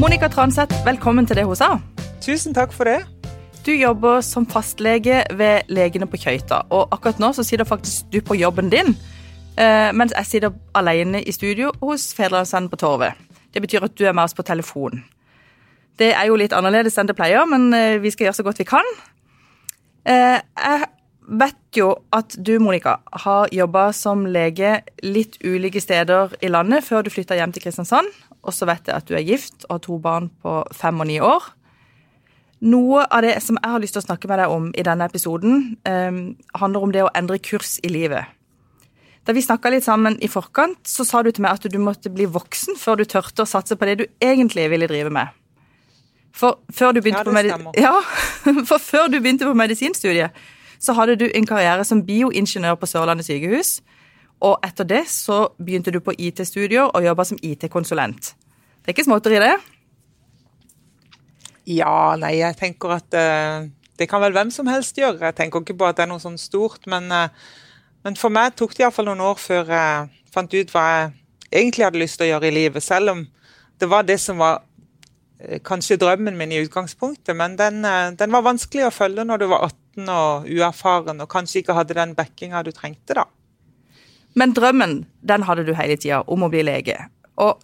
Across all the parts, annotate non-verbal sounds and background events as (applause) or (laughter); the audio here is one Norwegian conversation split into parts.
Monica Transeth, velkommen til det hun sa. Tusen takk for det. Du jobber som fastlege ved Legene på Køyta, og akkurat nå så sitter faktisk du på jobben din, eh, mens jeg sitter alene i studio hos Fedrelandsvennen på Torvet. Det betyr at du er med oss på telefon. Det er jo litt annerledes enn det pleier, men eh, vi skal gjøre så godt vi kan. Eh, jeg vet jo at du, Monica, har jobba som lege litt ulike steder i landet før du flytta hjem til Kristiansand. Og så vet jeg at du er gift og har to barn på fem og ni år. Noe av det som jeg har lyst til å snakke med deg om i denne episoden, eh, handler om det å endre kurs i livet. Da vi snakka litt sammen i forkant, så sa du til meg at du måtte bli voksen før du tørte å satse på det du egentlig ville drive med. For før du begynte, ja, på, ja, (laughs) for før du begynte på medisinstudiet, så hadde du en karriere som bioingeniør på Sørlandet sykehus. Og etter det så begynte du på IT-studier og jobba som IT-konsulent. Det er ikke småtteri, det? Ja, nei, jeg tenker at uh, det kan vel hvem som helst gjøre. Jeg tenker ikke på at det er noe sånn stort, men, uh, men for meg tok det iallfall noen år før jeg fant ut hva jeg egentlig hadde lyst til å gjøre i livet. Selv om det var det som var uh, kanskje drømmen min i utgangspunktet, men den, den, var vanskelig å følge når du var 18 og uerfaren og kanskje ikke hadde den backinga du trengte, da. Men drømmen, den hadde du hele tida, om å bli lege. Og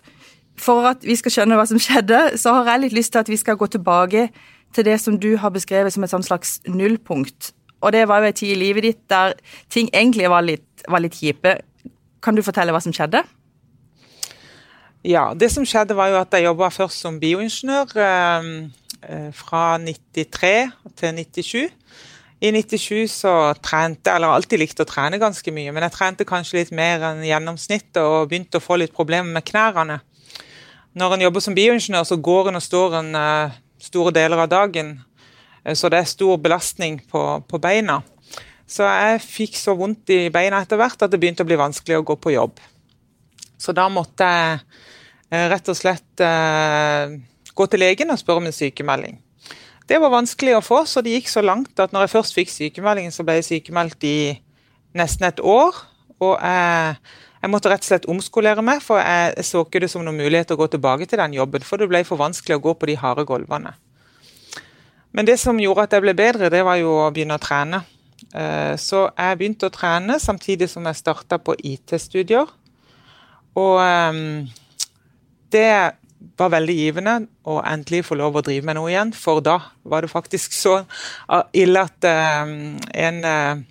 for at vi skal skjønne hva som skjedde, så har jeg litt lyst til at vi skal gå tilbake til det som du har beskrevet som et sånn slags nullpunkt. Og det var jo en tid i livet ditt der ting egentlig var litt, var litt kjipe. Kan du fortelle hva som skjedde? Ja, det som skjedde var jo at jeg jobba først som bioingeniør eh, eh fra 93 til 97. I 97 så trente jeg, eller alltid likt å trene ganske mye, men jeg trente kanskje litt mer enn gjennomsnittet og begynte å få litt problemer med knærne når en jobber som bioingeniør, så går en og står en uh, store deler av dagen. Uh, så det er stor belastning på, på, beina. Så jeg fikk så vondt i beina etter hvert at det begynte å bli vanskelig å gå på jobb. Så da måtte jeg uh, rett og slett gå til legen og spørre om en sykemelding. Det var vanskelig å få, så det gikk så langt at når jeg først fikk sykemeldingen, så ble jeg sykemeldt i nesten et år. Og jeg jeg måtte rett og slett omskolere meg, for jeg så ikke det som noen mulighet å gå tilbake til den jobben. For det ble for vanskelig å gå på de harde gulvene. Men det som gjorde at jeg ble bedre, det var jo å begynne å trene. Eh, så jeg begynte å trene samtidig som jeg starta på IT-studier. Og ehm, det var veldig givende å endelig få lov å drive med noe igjen, for da var det faktisk så ille at ehm, en eh,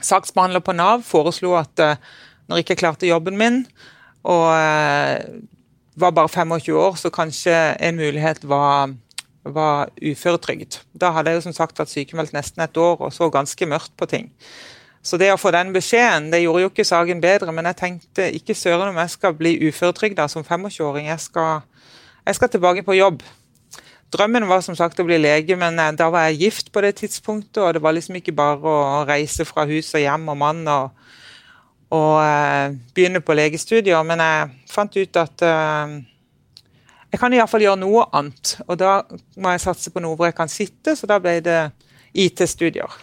saksbehandler på Nav foreslo at eh, når jeg ikke klarte jobben min og eh, var bare 25 år, så kanskje en mulighet var, var uføretrygd. Da hadde jeg jo som sagt vært sykemeldt nesten et år og så ganske mørkt på ting. Så det å få den beskjeden det gjorde jo ikke saken bedre, men jeg tenkte ikke søren om jeg skal bli uføretrygda som 25-åring. Jeg, jeg, skal tilbake på jobb. Drømmen var som sagt å bli lege, men eh, da var jeg gift på det tidspunktet, og det var liksom ikke bare å reise fra hus og hjem og mann og og uh, begynne på legestudier, men jeg fant ut at uh, jeg kan iallfall gjøre noe annet. Og da må jeg satse på noe hvor jeg kan sitte, så da ble det IT-studier.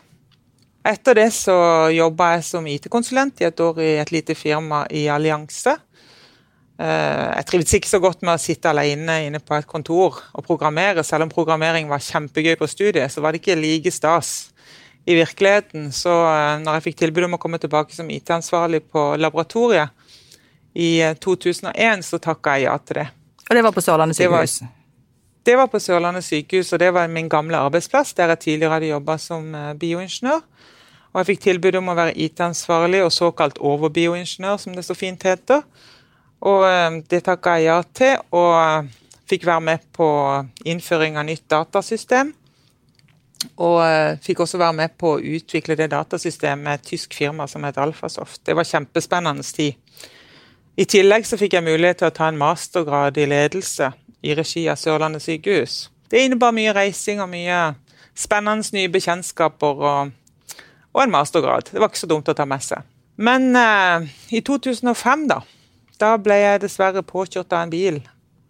Etter det så jobba jeg som IT-konsulent i et år i et lite firma i Allianse. Uh, jeg trivdes ikke så godt med å sitte alene inne på et kontor og programmere. Selv om programmering var kjempegøy på studiet, så var det ikke like stas i virkeligheten. Så eh, når jeg fikk tilbud om å komme tilbake som IT-ansvarlig på laboratoriet i 2001, eh, så takka jeg ja til det. Og det var på Sørlandet sykehus? Det var, det var på Sørlandet sykehus, og det var min gamle arbeidsplass, der jeg tidligere hadde jobba som eh, bioingeniør. Og jeg fikk tilbud om å være IT-ansvarlig og såkalt overbioingeniør, som det så fint heter. Og det takka jeg ja til, og fikk være med på innføring av nytt datasystem. Og uh, fikk også være med på å utvikle det datasystemet med et tysk firma som het Alfasoft. Det var kjempespennende tid. I tillegg så fikk jeg mulighet til å ta en mastergrad i ledelse i regi av Sørlandet sykehus. Det innebar mye reising og mye spennende nye bekjentskaper og, og, en mastergrad. Det var ikke så dumt å ta med seg. Men eh, i 2005, da, da ble jeg dessverre påkjørt av en bil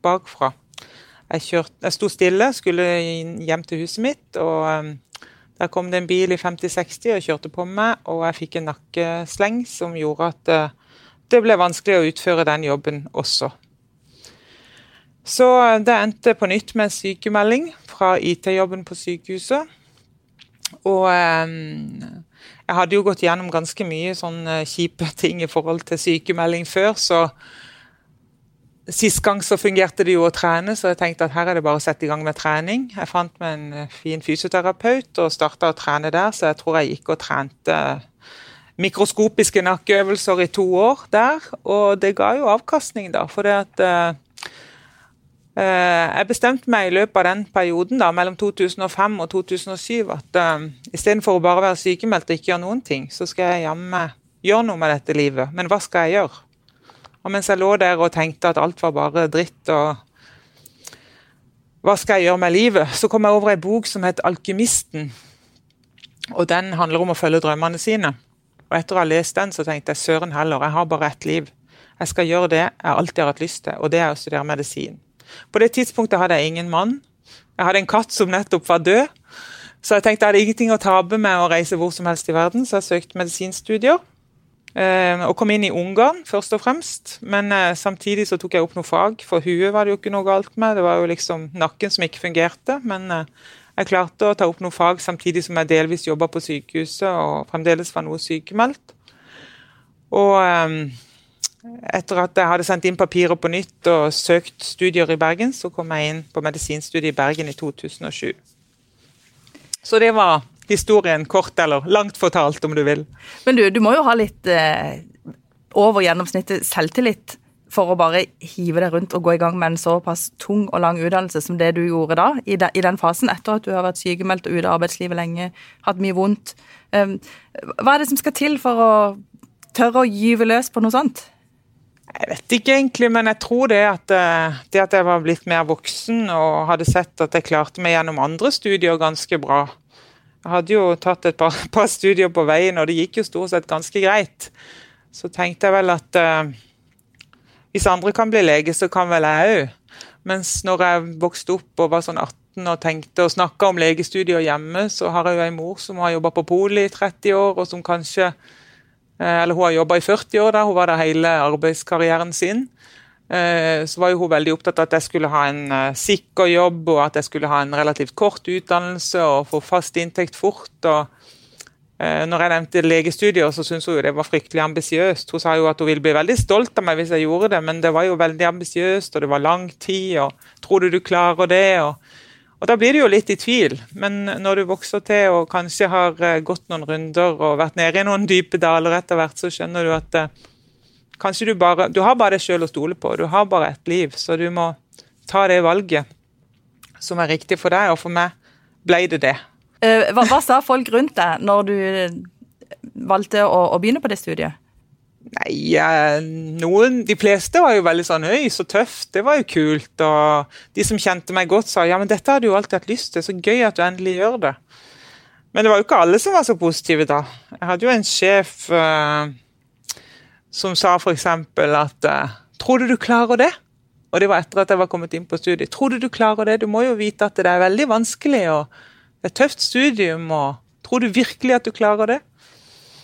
bakfra. Jeg, kjørte, jeg sto stille, skulle hjem til huset mitt. og um, Der kom det en bil i 50-60 og kjørte på meg, og jeg fikk en nakkesleng som gjorde at uh, det ble vanskelig å utføre den jobben også. Så det endte på nytt med en sykemelding fra IT-jobben på sykehuset. Og jeg hadde jo gått gjennom ganske mye sånne kjipe (laughs) ting i forhold til sykemelding før, så Sist gang så fungerte det jo å trene, så jeg tenkte at her er det bare å sette i gang med trening. Jeg fant meg en eh, fin fysioterapeut og starta å trene der, så jeg tror jeg gikk og trente mikroskopiske nakkeøvelser i to år der. Og det ga jo avkastning, da. For det at eh, eh, Jeg bestemte meg i løpet av den perioden, da, mellom 2005 og 2007, at uh, istedenfor å bare være sykemeldt og ikke gjøre noen ting, så skal jeg jammen gjøre noe med dette livet. Men hva skal jeg gjøre? Og mens jeg lå der og tenkte at alt var bare dritt og hva skal jeg gjøre med livet, så kom jeg over ei bok som het 'Alkymisten'. Og Den handler om å følge drømmene sine. Og Etter å ha lest den, så tenkte jeg søren heller, jeg har bare ett liv. Jeg skal gjøre det jeg alltid har hatt lyst til, og det er å studere medisin. På det tidspunktet hadde jeg ingen mann. Jeg hadde en katt som nettopp var død. Så jeg tenkte jeg hadde ingenting å tape med å reise hvor som helst i verden, så jeg søkte medisinstudier. Eh, og kom inn i Ungarn, først og fremst. Men eh, samtidig så tok jeg opp noe fag, for huet var det jo ikke noe galt med. Det var jo liksom nakken som ikke fungerte. Men eh, jeg klarte å ta opp noe fag samtidig som jeg delvis jobba på sykehuset og fremdeles var noe sykemeldt. Og etter at jeg hadde sendt inn papirer på nytt og søkt studier i Bergen, så kom jeg inn på medisinstudiet i Bergen i 2007. Så det var historien kort eller langt fortalt, om du vil. Men du, du må jo ha litt eh, over gjennomsnittet selvtillit for å bare hive deg rundt og gå i gang med en såpass tung og lang utdannelse som det du gjorde da, i, de, i den fasen, etter at du har vært sykemeldt og ute av arbeidslivet lenge, hatt mye vondt. Um, hva er det som skal til for å tørre å gyve løs på noe sånt? Jeg vet ikke egentlig, men jeg tror det at, eh, det at jeg var blitt mer voksen og hadde sett at jeg klarte meg gjennom andre studier ganske bra, jeg hadde jo tatt et par, (laughs) par, studier på veien, og det gikk jo stort sett ganske greit. Så tenkte jeg vel at uh, hvis andre kan bli lege, så kan vel jeg òg. Mens når jeg vokste opp og var sånn 18 og tenkte å snakke om legestudier hjemme, så har jeg jo ei mor som har jobba på poli i 30 år, og som kanskje Eller hun har jobba i 40 år, da, hun var der hele arbeidskarrieren sin. Eh, så var jo hun veldig opptatt av at jeg skulle ha en uh, sikker jobb, og at jeg skulle ha en relativt kort utdannelse og få fast inntekt fort. og når jeg nevnte legestudier, så syntes hun jo det var fryktelig ambisiøst. Hun sa jo at hun ville bli veldig stolt av meg hvis jeg gjorde det, men det var jo veldig ambisiøst, og det var lang tid, og tror du du klarer det? og og Da blir du jo litt i tvil, men når du vokser til og kanskje har gått noen runder og vært nede i noen dype daler etter hvert, så skjønner du at Kanskje du bare Du har bare deg sjøl å stole på. Du har bare ett liv, så du må ta det valget som er riktig for deg, og for meg ble det det. Eh, hva, hva sa folk rundt deg når du valgte å, å begynne på det studiet? Nei, noen, De fleste var jo veldig sånn Øy, så tøft, det var jo kult. Og de som kjente meg godt, sa ja, men dette hadde du alltid hatt lyst til, så gøy at du endelig gjør det. Men det var jo ikke alle som var så positive da. Jeg hadde jo en sjef uh, som sa f.eks. at uh, Tror du du klarer det? Og det var etter at jeg var kommet inn på studiet. Tror du du klarer det? Du må jo vite at det er veldig vanskelig og det er et tøft studium. og Tror du virkelig at du klarer det?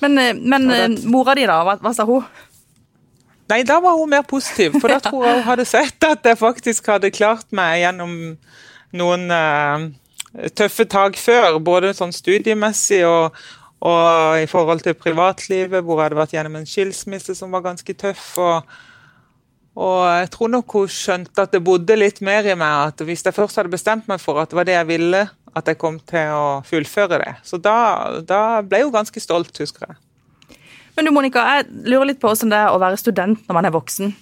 Men, eh, men det, eh, mora di, da? Hva, hva, sa hun? Nei, da var hun mer positiv. For da tror jeg hun hadde sett at jeg faktisk hadde klart meg gjennom noen uh, tøffe tak før. Både sånn studiemessig og, og i forhold til privatlivet, hvor jeg hadde vært gjennom en skilsmisse som var ganske tøff. og, og jeg tror nok hun skjønte at det bodde litt mer i meg. At hvis jeg først hadde bestemt meg for at det var det jeg ville, at jeg kom til å fullføre det. Så da, da ble hun ganske stolt, husker jeg. Men du Monica, jeg lurer litt på hvordan det er å være student når man er voksen.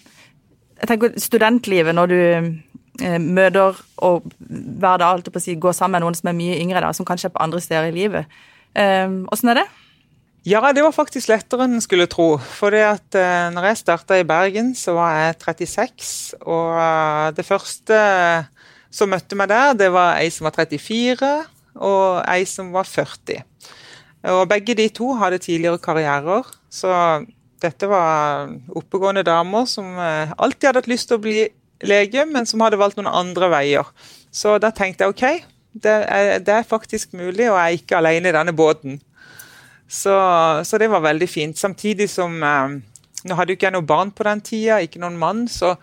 Jeg tenker Studentlivet, når du eh, møter og hver dag alltid på å si, går sammen med noen som er mye yngre, da, som kanskje er på andre steder i livet. Åssen åssen er det? Ja, det var faktisk lettere enn en skulle tro. For at uh, når jeg starta i Bergen, så var jeg 36. Og uh, det første som møtte meg der, det var ei som var 34, og ei som var 40. Og begge de to hadde tidligere karrierer, så dette var oppegående damer som uh, alltid hadde hatt lyst til å bli lege, men som hadde valgt noen andre veier. Så da tenkte jeg OK, det er, det er, faktisk mulig, og jeg er ikke alene i denne båten. Så, så det var veldig fint. Samtidig som eh, Nå hadde jo ikke jeg noe barn på den tida, ikke noen mann, så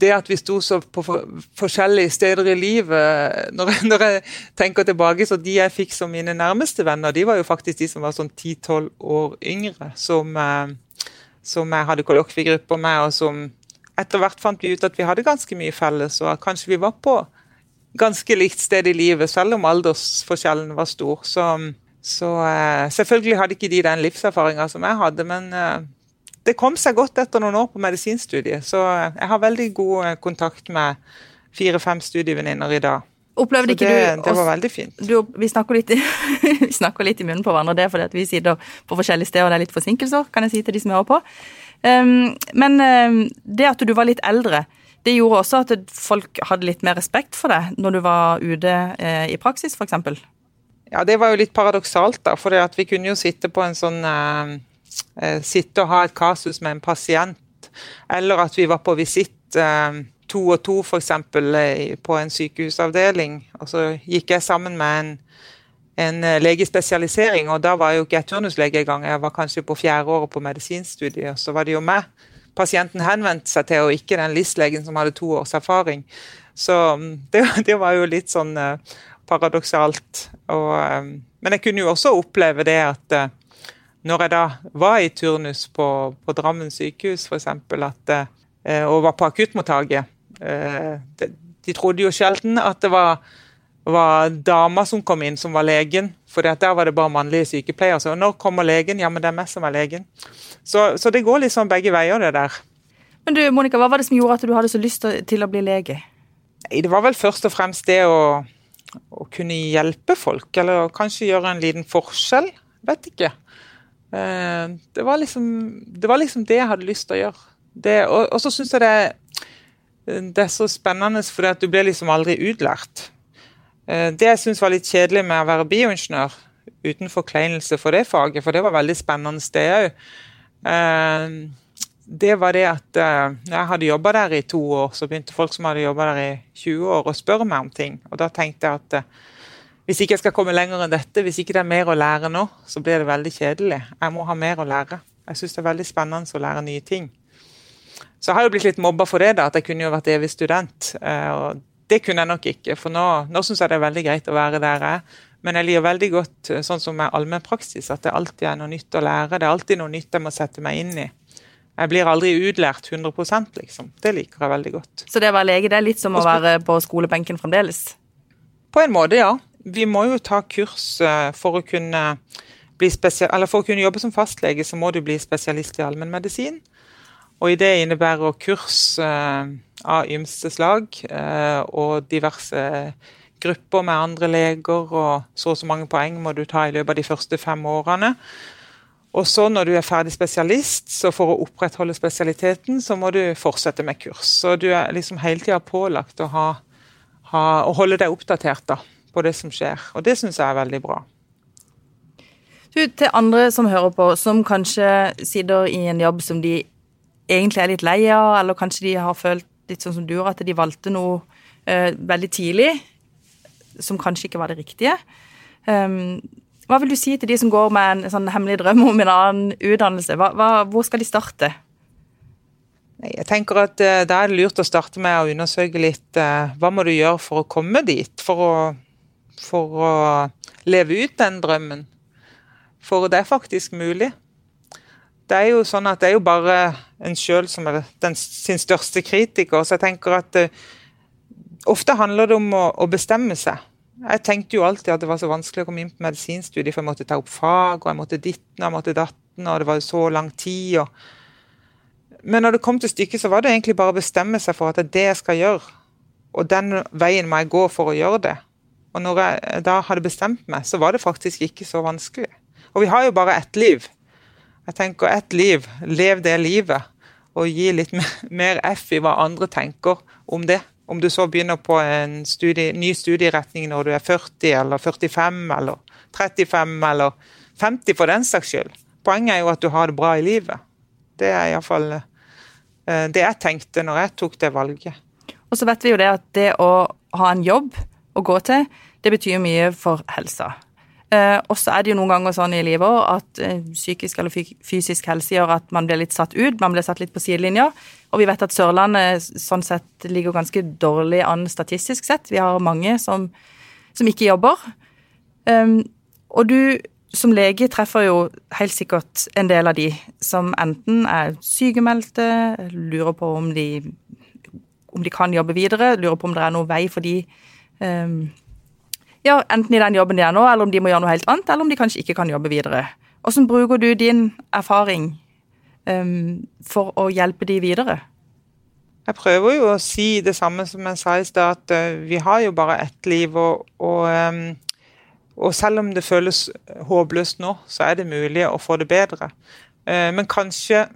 det at vi sto så på for, forskjellige steder i livet når, (laughs) når, jeg tenker tilbake, så De jeg fikk som mine nærmeste venner, de var jo faktisk de som var sånn 10-12 år yngre. Som, eh, som jeg hadde kollokviegrupper med, og som etter hvert fant vi ut at vi hadde ganske mye felles. Og at kanskje vi var på ganske likt sted i livet, selv om aldersforskjellen var stor. Så, så eh, selvfølgelig hadde ikke de den livserfaringa som jeg hadde, men eh, det kom seg godt etter noen år på medisinstudiet. Så jeg har veldig god eh, kontakt med fire-fem studievenninner i dag. Opplevde ikke det, du Det var veldig fint. Du, vi, snakker litt, (laughs) vi snakker litt i munnen på hverandre, det er fordi vi sitter på forskjellige steder og det er litt forsinkelser, kan jeg si til de som hører på. Um, men um, det at du var litt eldre, det gjorde også at folk hadde litt mer respekt for deg når du var ute uh, i praksis, f.eks.? Ja, det var jo litt paradoksalt, da. For vi kunne jo sitte på en sånn uh, Eh, sitte og ha et kasus med en pasient, eller at vi var på visitt eh, to og to f.eks. på en sykehusavdeling. Og så gikk jeg sammen med en, en eh, legespesialisering, og da var jo ikke jeg turnuslege engang. Jeg var kanskje på fjerde året på medisinstudiet, så var det jo meg pasienten henvendte seg til, og ikke den LIS-legen som hadde to års erfaring. Så mm, det, det var jo litt sånn paradoksalt. Og, men jeg kunne jo også oppleve det at når jeg da var i turnus på, på Drammen sykehus f.eks., eh, og var på akuttmottaket eh, de, de, trodde jo sjelden at det var, var dama som kom inn, som var legen. For der var det bare mannlige sykepleiere. Så når kommer legen? Ja, men det er meg som er legen. Så, så det går liksom begge veier, det der. Men du, Monica, Hva var det som gjorde at du hadde så lyst til å bli lege? Det var vel først og fremst det å, å kunne hjelpe folk, eller kanskje gjøre en liten forskjell. Vet ikke. Eh, det var, liksom, det var liksom det jeg hadde lyst til å gjøre. Det, og, og, så syns jeg det, det, er så spennende fordi du blir liksom aldri utlært. Eh, det jeg syns var litt kjedelig med å være bioingeniør, uten forkleinelse for det faget, for det var veldig spennende, det òg, eh, det var det at når jeg hadde jobba der i to år, så begynte folk som hadde jobba der i 20 år, å spørre meg om ting. Og da tenkte jeg at hvis ikke jeg skal komme lenger enn dette, hvis ikke det er mer å lære nå, så blir det veldig kjedelig. Jeg må ha mer å lære. Jeg syns det er veldig spennende å lære nye ting. Så jeg har jo blitt litt mobba for det, da, at jeg kunne jo vært evig student. Eh, og det kunne jeg nok ikke, for nå, nå syns jeg det er veldig greit å være der jeg er. Men jeg liker veldig godt eh, sånn som med allmennpraksis, at det alltid er noe nytt å lære. Det er alltid noe nytt jeg må sette meg inn i. Jeg blir aldri utlært 100% liksom. Det liker jeg veldig godt. Så det å være lege, det er litt som å være på skolebenken fremdeles? På en måte, ja vi må jo ta kurs eh, for å kunne for å kunne jobbe som fastlege, så må du bli spesialist i allmennmedisin. Og i det innebærer kurs eh, av ymse slag eh, og diverse grupper med andre leger, og så og så mange poeng må du ta i løpet av de første fem årene. Og så når du er ferdig spesialist, så for å opprettholde spesialiteten, så må du fortsette med kurs. Så du er liksom hele tida pålagt å, ha, ha, å holde deg oppdatert, da på det som skjer. Og det syns jeg er veldig bra. Du, til andre som hører på, som kanskje sitter i en jobb som de egentlig er litt lei av, eller kanskje de har følt litt sånn som du at de valgte noe eh, veldig tidlig som kanskje ikke var det riktige. Um, hva vil du si til de som går med en sånn hemmelig drøm om en annen utdannelse? Hva, hva, hvor skal de starte? Jeg tenker at uh, Da er det lurt å starte med å undersøke litt uh, hva må du gjøre for å komme dit. For å for å leve ut den drømmen. For det er faktisk mulig. Det er jo sånn at det er jo bare en sjøl som er den, sin største kritiker. Så jeg tenker at uh, ofte handler det om å, å, bestemme seg. Jeg tenkte jo alltid at det var så vanskelig å komme inn på medisinstudiet, for jeg måtte ta opp fag, og jeg måtte ditten og jeg måtte datten, og det var jo så lang tid. Og... Men når det kom til stykket, så var det egentlig bare å bestemme seg for at det er det jeg skal gjøre. Og den veien må jeg gå for å gjøre det. Og når jeg da hadde bestemt meg, så var det faktisk ikke så vanskelig. Og vi har jo bare ett liv. Jeg tenker ett liv. Lev det livet. Og gi litt (laughs) mer F i hva andre tenker om det. Om du så begynner på en studie, ny studieretning når du er 40 eller 45 eller 35 eller 50 for den saks skyld. Poenget er jo at du har det bra i livet. Det er iallfall eh, det jeg tenkte når jeg tok det valget. Og så vet vi jo det at det å ha en jobb å gå til, det betyr mye for helsa. Eh, og så er det jo noen ganger sånn i livet at eh, psykisk eller fysisk helse gjør at man blir litt satt ut, man blir satt litt på sidelinja. Og vi vet at Sørlandet sånn sett ligger ganske dårlig an statistisk sett. Vi har mange som, som ikke jobber. Um, og du som lege treffer jo helt sikkert en del av de som enten er sykemeldte, lurer på om de, om de kan jobbe videre, lurer på om det er noen vei for de um, ja, enten i den jobben de er nå, eller om de må gjøre noe helt annet, eller om de kanskje ikke kan jobbe videre. Hvordan bruker du din erfaring um, for å hjelpe de videre? Jeg prøver jo å si det samme som jeg sa i stad, at uh, vi har jo bare ett liv. Og, og, um, og, selv om det føles håpløst nå, så er det mulig å få det bedre. Uh, men kanskje,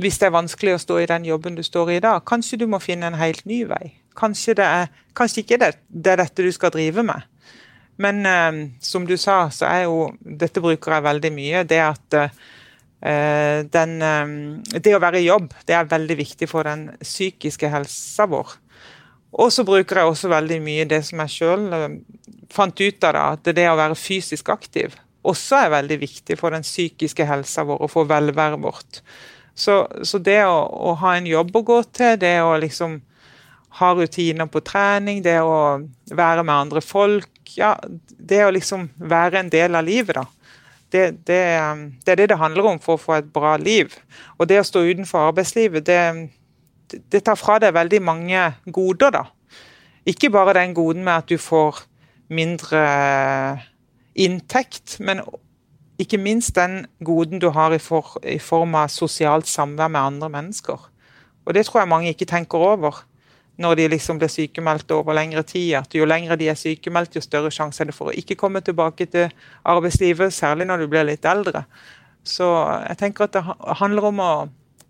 hvis det er vanskelig å stå i den jobben du står i i dag, kanskje du må finne en helt ny vei. Kanskje, det er, kanskje ikke det, det er dette du skal drive med. Men eh, som du sa, så er jo Dette bruker jeg veldig mye. Det at eh, den, eh, Det å være i jobb, det er veldig viktig for den psykiske helsa vår. Og så bruker jeg også veldig mye det som jeg sjøl eh, fant ut av, da, at det å være fysisk aktiv også er veldig viktig for den psykiske helsa vår og for velværet vårt. Så, så det å, å, ha en jobb å gå til, det å liksom ha rutiner på trening, det å være med andre folk, ja, det å liksom være en del av livet, da. Det, det, det, er det det handler om for å få et bra liv. Og det å stå utenfor arbeidslivet, det, det tar fra deg veldig mange goder, da. Ikke bare den goden med at du får mindre inntekt, men ikke minst den goden du har i, for, i form av sosialt samvær med andre mennesker. Og det tror jeg mange ikke tenker over når de liksom blir sykemeldt over lengre tid, at jo lengre de er sykemeldt, jo større sjanse er det for å ikke komme tilbake til arbeidslivet, særlig når du blir litt eldre. Så jeg tenker at det handler om å,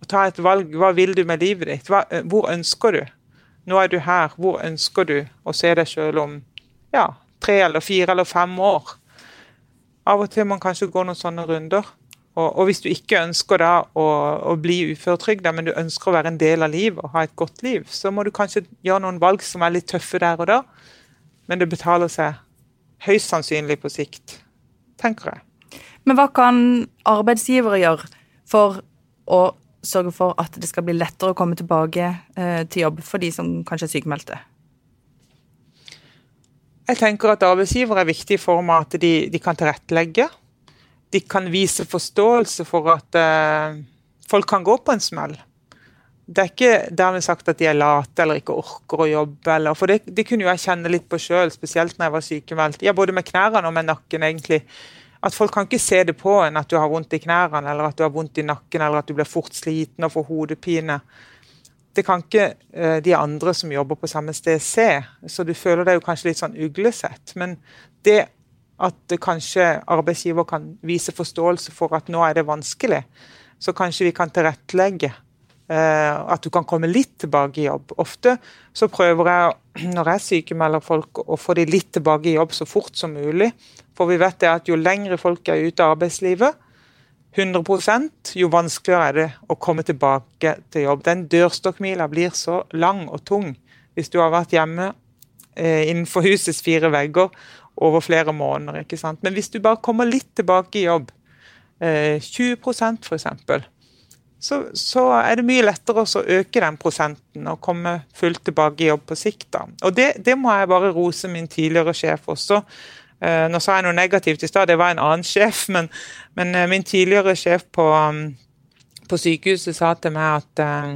ta et valg. Hva vil du med livet ditt? Hva, hvor ønsker du? Nå er du her. Hvor ønsker du å se deg sjøl om ja, tre eller fire eller fem år? Av og til man kanskje gå noen sånne runder. Og, og, hvis du ikke ønsker da å, å bli uføretrygda, men du ønsker å være en del av livet og ha et godt liv, så må du kanskje gjøre noen valg som er litt tøffe der og da, men det betaler seg høyst sannsynlig på sikt, tenker jeg. Men hva kan arbeidsgivere gjøre for å sørge for at det skal bli lettere å komme tilbake eh, til jobb for de som kanskje er sykemeldte? Jeg tenker at arbeidsgivere er viktig i form av at de, de kan tilrettelegge de kan vise forståelse for at uh, folk kan gå på en smell. Det er ikke dermed sagt at de er late eller ikke orker å jobbe. Eller, for det, det, kunne jo jeg kjenne litt på sjøl, spesielt når jeg var sykemeldt. Ja, både med knærne og med nakken, egentlig. At folk kan ikke se det på en at du har vondt i knærne, eller at du har vondt i nakken, eller at du blir fort sliten og får hodepine. Det kan ikke uh, de andre som jobber på samme sted, se. Så du føler deg jo kanskje litt sånn uglesett. Men det at kanskje arbeidsgiver kan vise forståelse for at nå er det vanskelig. Så kanskje vi kan tilrettelegge eh, at du kan komme litt tilbake i jobb. Ofte så prøver jeg, (clears throat) når jeg sykemelder folk, å få de litt tilbake i jobb så fort som mulig. For vi vet det at jo lengre folk er ute av arbeidslivet, 100% jo vanskeligere er det å komme tilbake til jobb. Den dørstokkmila blir så lang og tung hvis du har vært hjemme eh, innenfor husets fire vegger over flere måneder. ikke sant? Men hvis du bare kommer litt tilbake i jobb, eh, 20% f.eks., så, så er det mye lettere å øke den prosenten og komme fullt tilbake i jobb på sikt. da. Og det, det må jeg bare rose min tidligere sjef også. Eh, nå sa jeg noe negativt i stad, det var en annen sjef, men, men eh, min tidligere sjef på, um, på, sykehuset sa til meg at eh,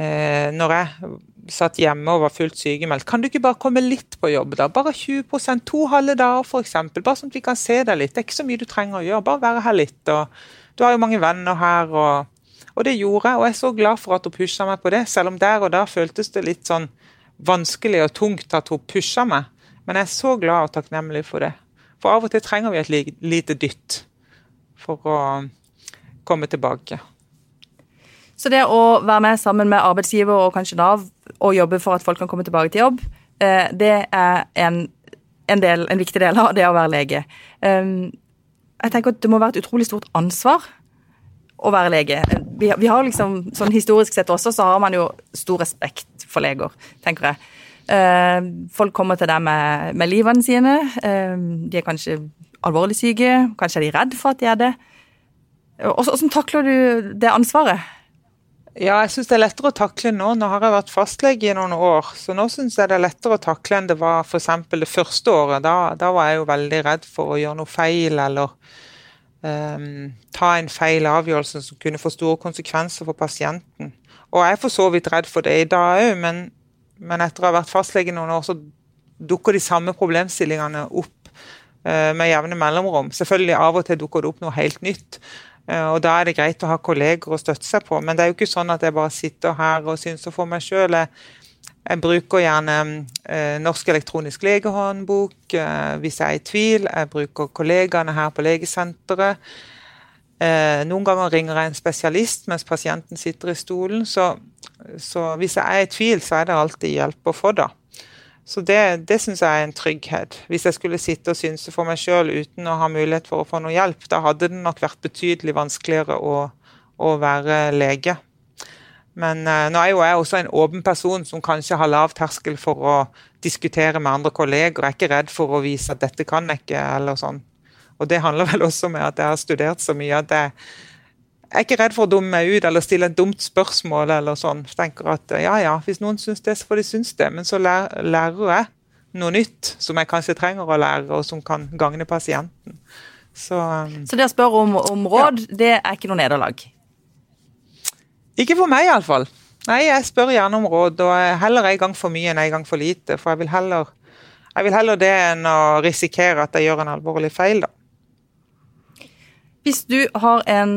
eh når jeg satt hjemme og var fullt sykemeldt. Kan du ikke bare komme litt på jobb, da? Bare 20% to halve dager f.eks. Bare sånn at vi kan se deg litt. Det er ikke så mye du trenger å gjøre, bare være her litt. Og du har jo mange venner her. Og, og det gjorde jeg, og jeg er så glad for at hun pusha meg på det. Selv om der og da føltes det litt sånn vanskelig og tungt at hun pusha meg. Men jeg er så glad og takknemlig for det. For av og til trenger vi et lite dytt for å komme tilbake. Så det å være med sammen med arbeidsgiver og kanskje Nav og jobbe for at folk kan komme tilbake til jobb, eh, det er en, en, del, en viktig del av det å være lege. Um, jeg tenker at Det må være et utrolig stort ansvar å være lege. Vi, har liksom, sånn Historisk sett også så har man jo stor respekt for leger, tenker jeg. Uh, folk kommer til deg med, med livene sine. Uh, de er kanskje alvorlig syke, kanskje er de redd for at de er det. Hvordan takler du det ansvaret? Ja, jeg syns det er lettere å takle nå. Nå har jeg vært fastlege i noen år, så nå syns jeg det er lettere å takle enn det var f.eks. det første året. Da, da, var jeg jo veldig redd for å gjøre noe feil eller um, ta en feil avgjørelse som kunne få store konsekvenser for pasienten. Og jeg er for så vidt redd for det i dag òg, men, men, etter å ha vært fastlege noen år, så dukker de samme problemstillingene opp uh, med jevne mellomrom. Selvfølgelig av og til dukker det opp noe helt nytt. Eh, og Da er det greit å ha kolleger å støtte seg på, men det er jo ikke sånn at jeg bare sitter her og synser for meg sjøl. Jeg bruker gjerne eh, Norsk elektronisk legehåndbok eh, hvis jeg er i tvil. Jeg bruker kollegaene her på legesenteret. Eh, noen ganger ringer jeg en spesialist mens pasienten sitter i stolen. Så, så hvis jeg er i tvil, så er det alltid hjelp å få, da. Så det, det syns jeg er en trygghet. Hvis jeg skulle sitte og synse for meg sjøl uten å ha mulighet for å få noe hjelp, da hadde det nok vært betydelig vanskeligere å, å være lege. Men uh, nå er jo jeg også en åpen person som kanskje har lav terskel for å diskutere med andre kolleger. Jeg er ikke redd for å vise at 'dette kan jeg ikke', eller sånn. Og det handler vel også med at jeg har studert så mye at jeg jeg er ikke redd for å dumme meg ut eller stille et dumt spørsmål. eller sånn. Jeg tenker at ja, ja, Hvis noen syns det, så får de synes det. Men så lærer, jeg noe nytt som jeg kanskje trenger å lære, og som kan gagne pasienten. Så, um, så det å spørre om, om råd, ja. det er ikke noe nederlag? Ikke for meg, iallfall. Nei, jeg spør gjerne om råd, og heller en gang for mye enn en gang for lite. For jeg vil heller, jeg vil heller det enn å risikere at jeg gjør en alvorlig feil, da. Hvis du har en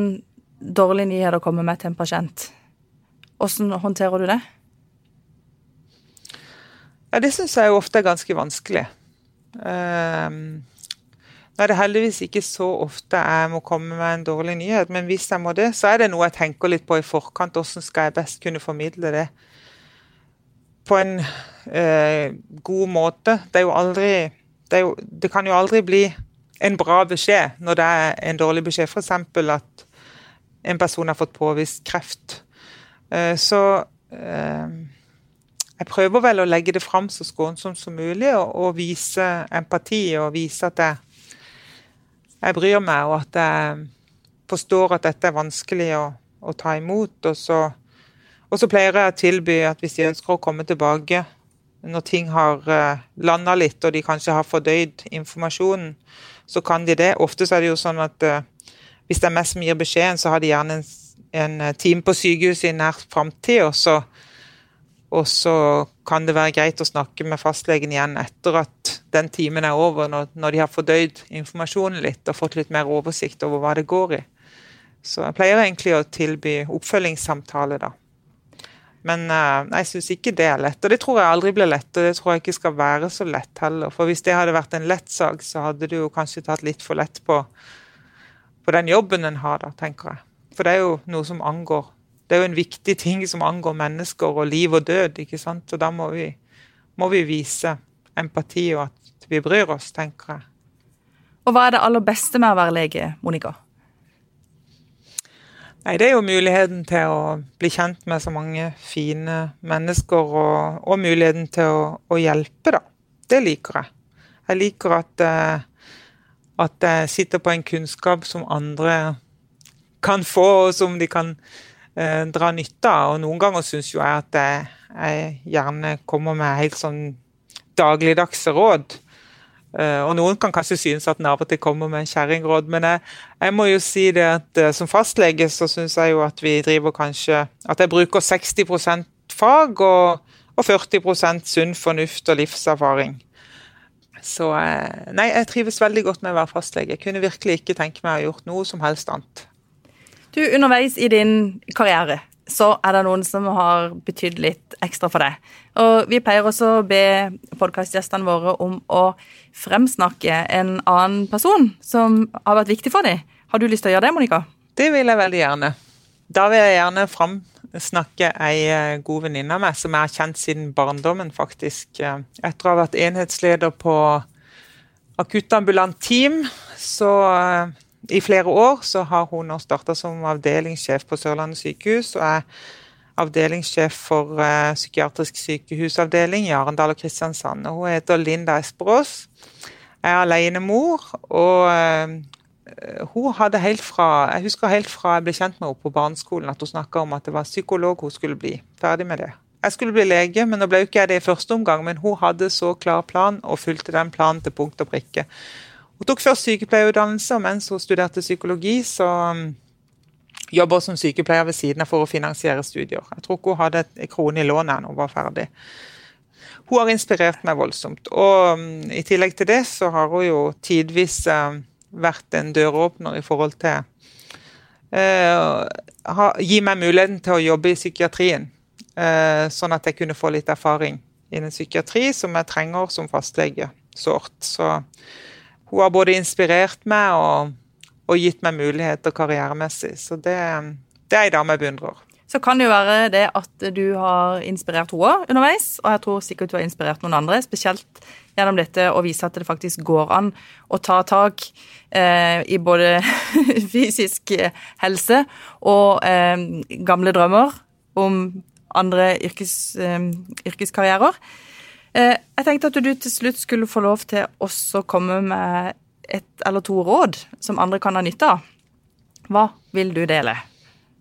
dårlig nyhet å komme med til en pasient. Hvordan håndterer du det? Ja, Det syns jeg ofte er ganske vanskelig. Um, nå er det heldigvis ikke så ofte jeg må komme med en dårlig nyhet, men hvis jeg må det, så er det noe jeg tenker litt på i forkant. Hvordan skal jeg best kunne formidle det på en eh, god måte? Det, aldri, det, jo, det kan jo aldri bli en bra beskjed når det er en dårlig beskjed. F.eks. at en person har fått påvist kreft. Eh, så eh, jeg prøver vel å legge det fram så skånsomt som mulig og, og, vise empati og vise at jeg, jeg, bryr meg, og at jeg forstår at dette er vanskelig å, å ta imot. Og så, og så, pleier jeg å tilby at hvis de ønsker å komme tilbake når ting har uh, landa litt og de kanskje har fordøyd informasjonen, så kan de det. Ofte så er det jo sånn at hvis det er meg som gir beskjeden, så har de gjerne en, en eh, time på sykehuset i nær framtid. Og, så, og så kan det være greit å snakke med fastlegen igjen etter at den timen er over, når, når de har fordøyd informasjonen litt og fått litt mer oversikt over hva det går i. Så jeg pleier egentlig å tilby oppfølgingssamtale, da. Men uh, jeg syns ikke det er lett. Og det tror jeg aldri blir lett, og det tror jeg ikke skal være så lett heller. For hvis det hadde vært en lett sak, så hadde du jo kanskje tatt litt for lett på på den jobben en har, da, tenker jeg. For det er jo noe som angår Det er jo en viktig ting som angår mennesker og liv og død, ikke sant. Og da må vi, må vi vise empati og at vi bryr oss, tenker jeg. Og hva er det aller beste med å være lege, Monica? Nei, Det er jo muligheten til å bli kjent med så mange fine mennesker, og, og muligheten til å, å, hjelpe, da. Det liker jeg. Jeg liker at eh, at jeg sitter på en kunnskap som andre kan få, og som de kan eh, dra nytte av. Og noen ganger syns jo jeg at jeg, jeg, gjerne kommer med helt sånn dagligdagse råd. Uh, og noen kan kanskje synes at en av og til kommer med kjerringråd, men jeg, jeg, må jo si det at uh, som fastlege så syns jeg jo at vi driver kanskje At jeg bruker 60% fag og, og 40% sunn fornuft og livserfaring. Så eh, nei, jeg trives veldig godt med å være fastlege. Jeg kunne virkelig ikke tenke meg å ha gjort noe som helst annet. Du, Underveis i din karriere så er det noen som har betydd litt ekstra for deg. Og Vi pleier også å be podkastgjestene våre om å fremsnakke en annen person som har vært viktig for dem. Har du lyst til å gjøre det, Monica? Det vil jeg veldig gjerne. Da vil jeg gjerne framsnakke ei eh, god venninne av meg som jeg har kjent siden barndommen, faktisk. Eh, etter å ha vært enhetsleder på akuttambulant team så eh, i flere år, så har hun nå starta som avdelingssjef på Sørlandet sykehus. og er avdelingssjef for uh, psykiatrisk sykehusavdeling i Arendal og Kristiansand. Hun heter Linda Esperås. er alenemor, og uh, hun hadde helt fra Jeg husker helt fra jeg ble kjent med henne på barneskolen, at hun snakka om at det var psykolog hun skulle bli. Ferdig med det. Jeg skulle bli lege, men nå ble jo ikke jeg det i første omgang. Men hun hadde så klar plan og fulgte den planen til punkt og prikke. Hun tok først sykepleierutdannelse, og mens hun studerte psykologi, så jobber hun som sykepleier ved siden av for å finansiere studier. Jeg tror ikke hun hadde en krone i lånet da hun var ferdig. Hun har inspirert meg voldsomt. Og um, i tillegg til det så har hun jo tidvis uh, vært en døråpner i forhold til uh, ha, Gi meg muligheten til å jobbe i psykiatrien, uh, sånn at jeg kunne få litt erfaring innen psykiatri, som jeg trenger som fastlege sårt. Så hun har både inspirert meg og, og gitt meg muligheter karrieremessig. Så det, det er ei dame jeg beundrer. Så kan det jo være det at du har inspirert henne underveis, og jeg tror sikkert du har inspirert noen andre, spesielt gjennom dette å vise at det faktisk går an å ta tak eh, i både (laughs) fysisk helse og eh, gamle drømmer om andre yrkes, eh, yrkeskarrierer. Eh, jeg tenkte at du til slutt skulle få lov til også å komme med et eller to råd som andre kan ha nytte av. Hva vil du dele?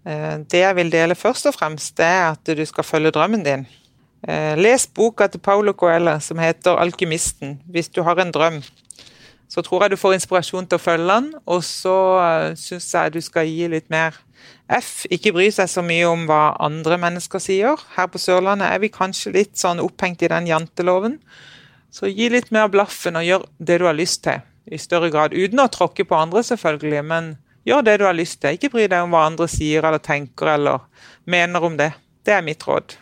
Eh, det jeg vil dele først og fremst, det er at du skal følge drømmen din. Eh, les boka til Paulo Coella som heter 'Alkymisten'. Hvis du har en drøm, så tror jeg du får inspirasjon til å følge den. Og så uh, syns jeg du skal gi litt mer F. Ikke bry seg så mye om hva andre mennesker sier. Her på Sørlandet er vi kanskje litt sånn opphengt i den janteloven. Så gi litt mer blaffen og gjør det du har lyst til, i større grad. Uten å tråkke på andre, selvfølgelig, men Gjør det du har lyst til. Ikke bry deg om hva andre sier eller tenker eller mener om det. Det er mitt råd.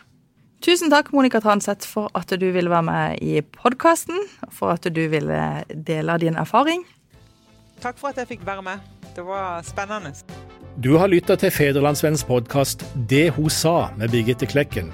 Tusen takk, Monica Transeth, for at du ville være med i podkasten. For at du ville dele din erfaring. Takk for at jeg fikk være med. Det var spennende. Du har lytta til Federlandsvennens podkast 'Det hun sa' med Birgitte Klekken.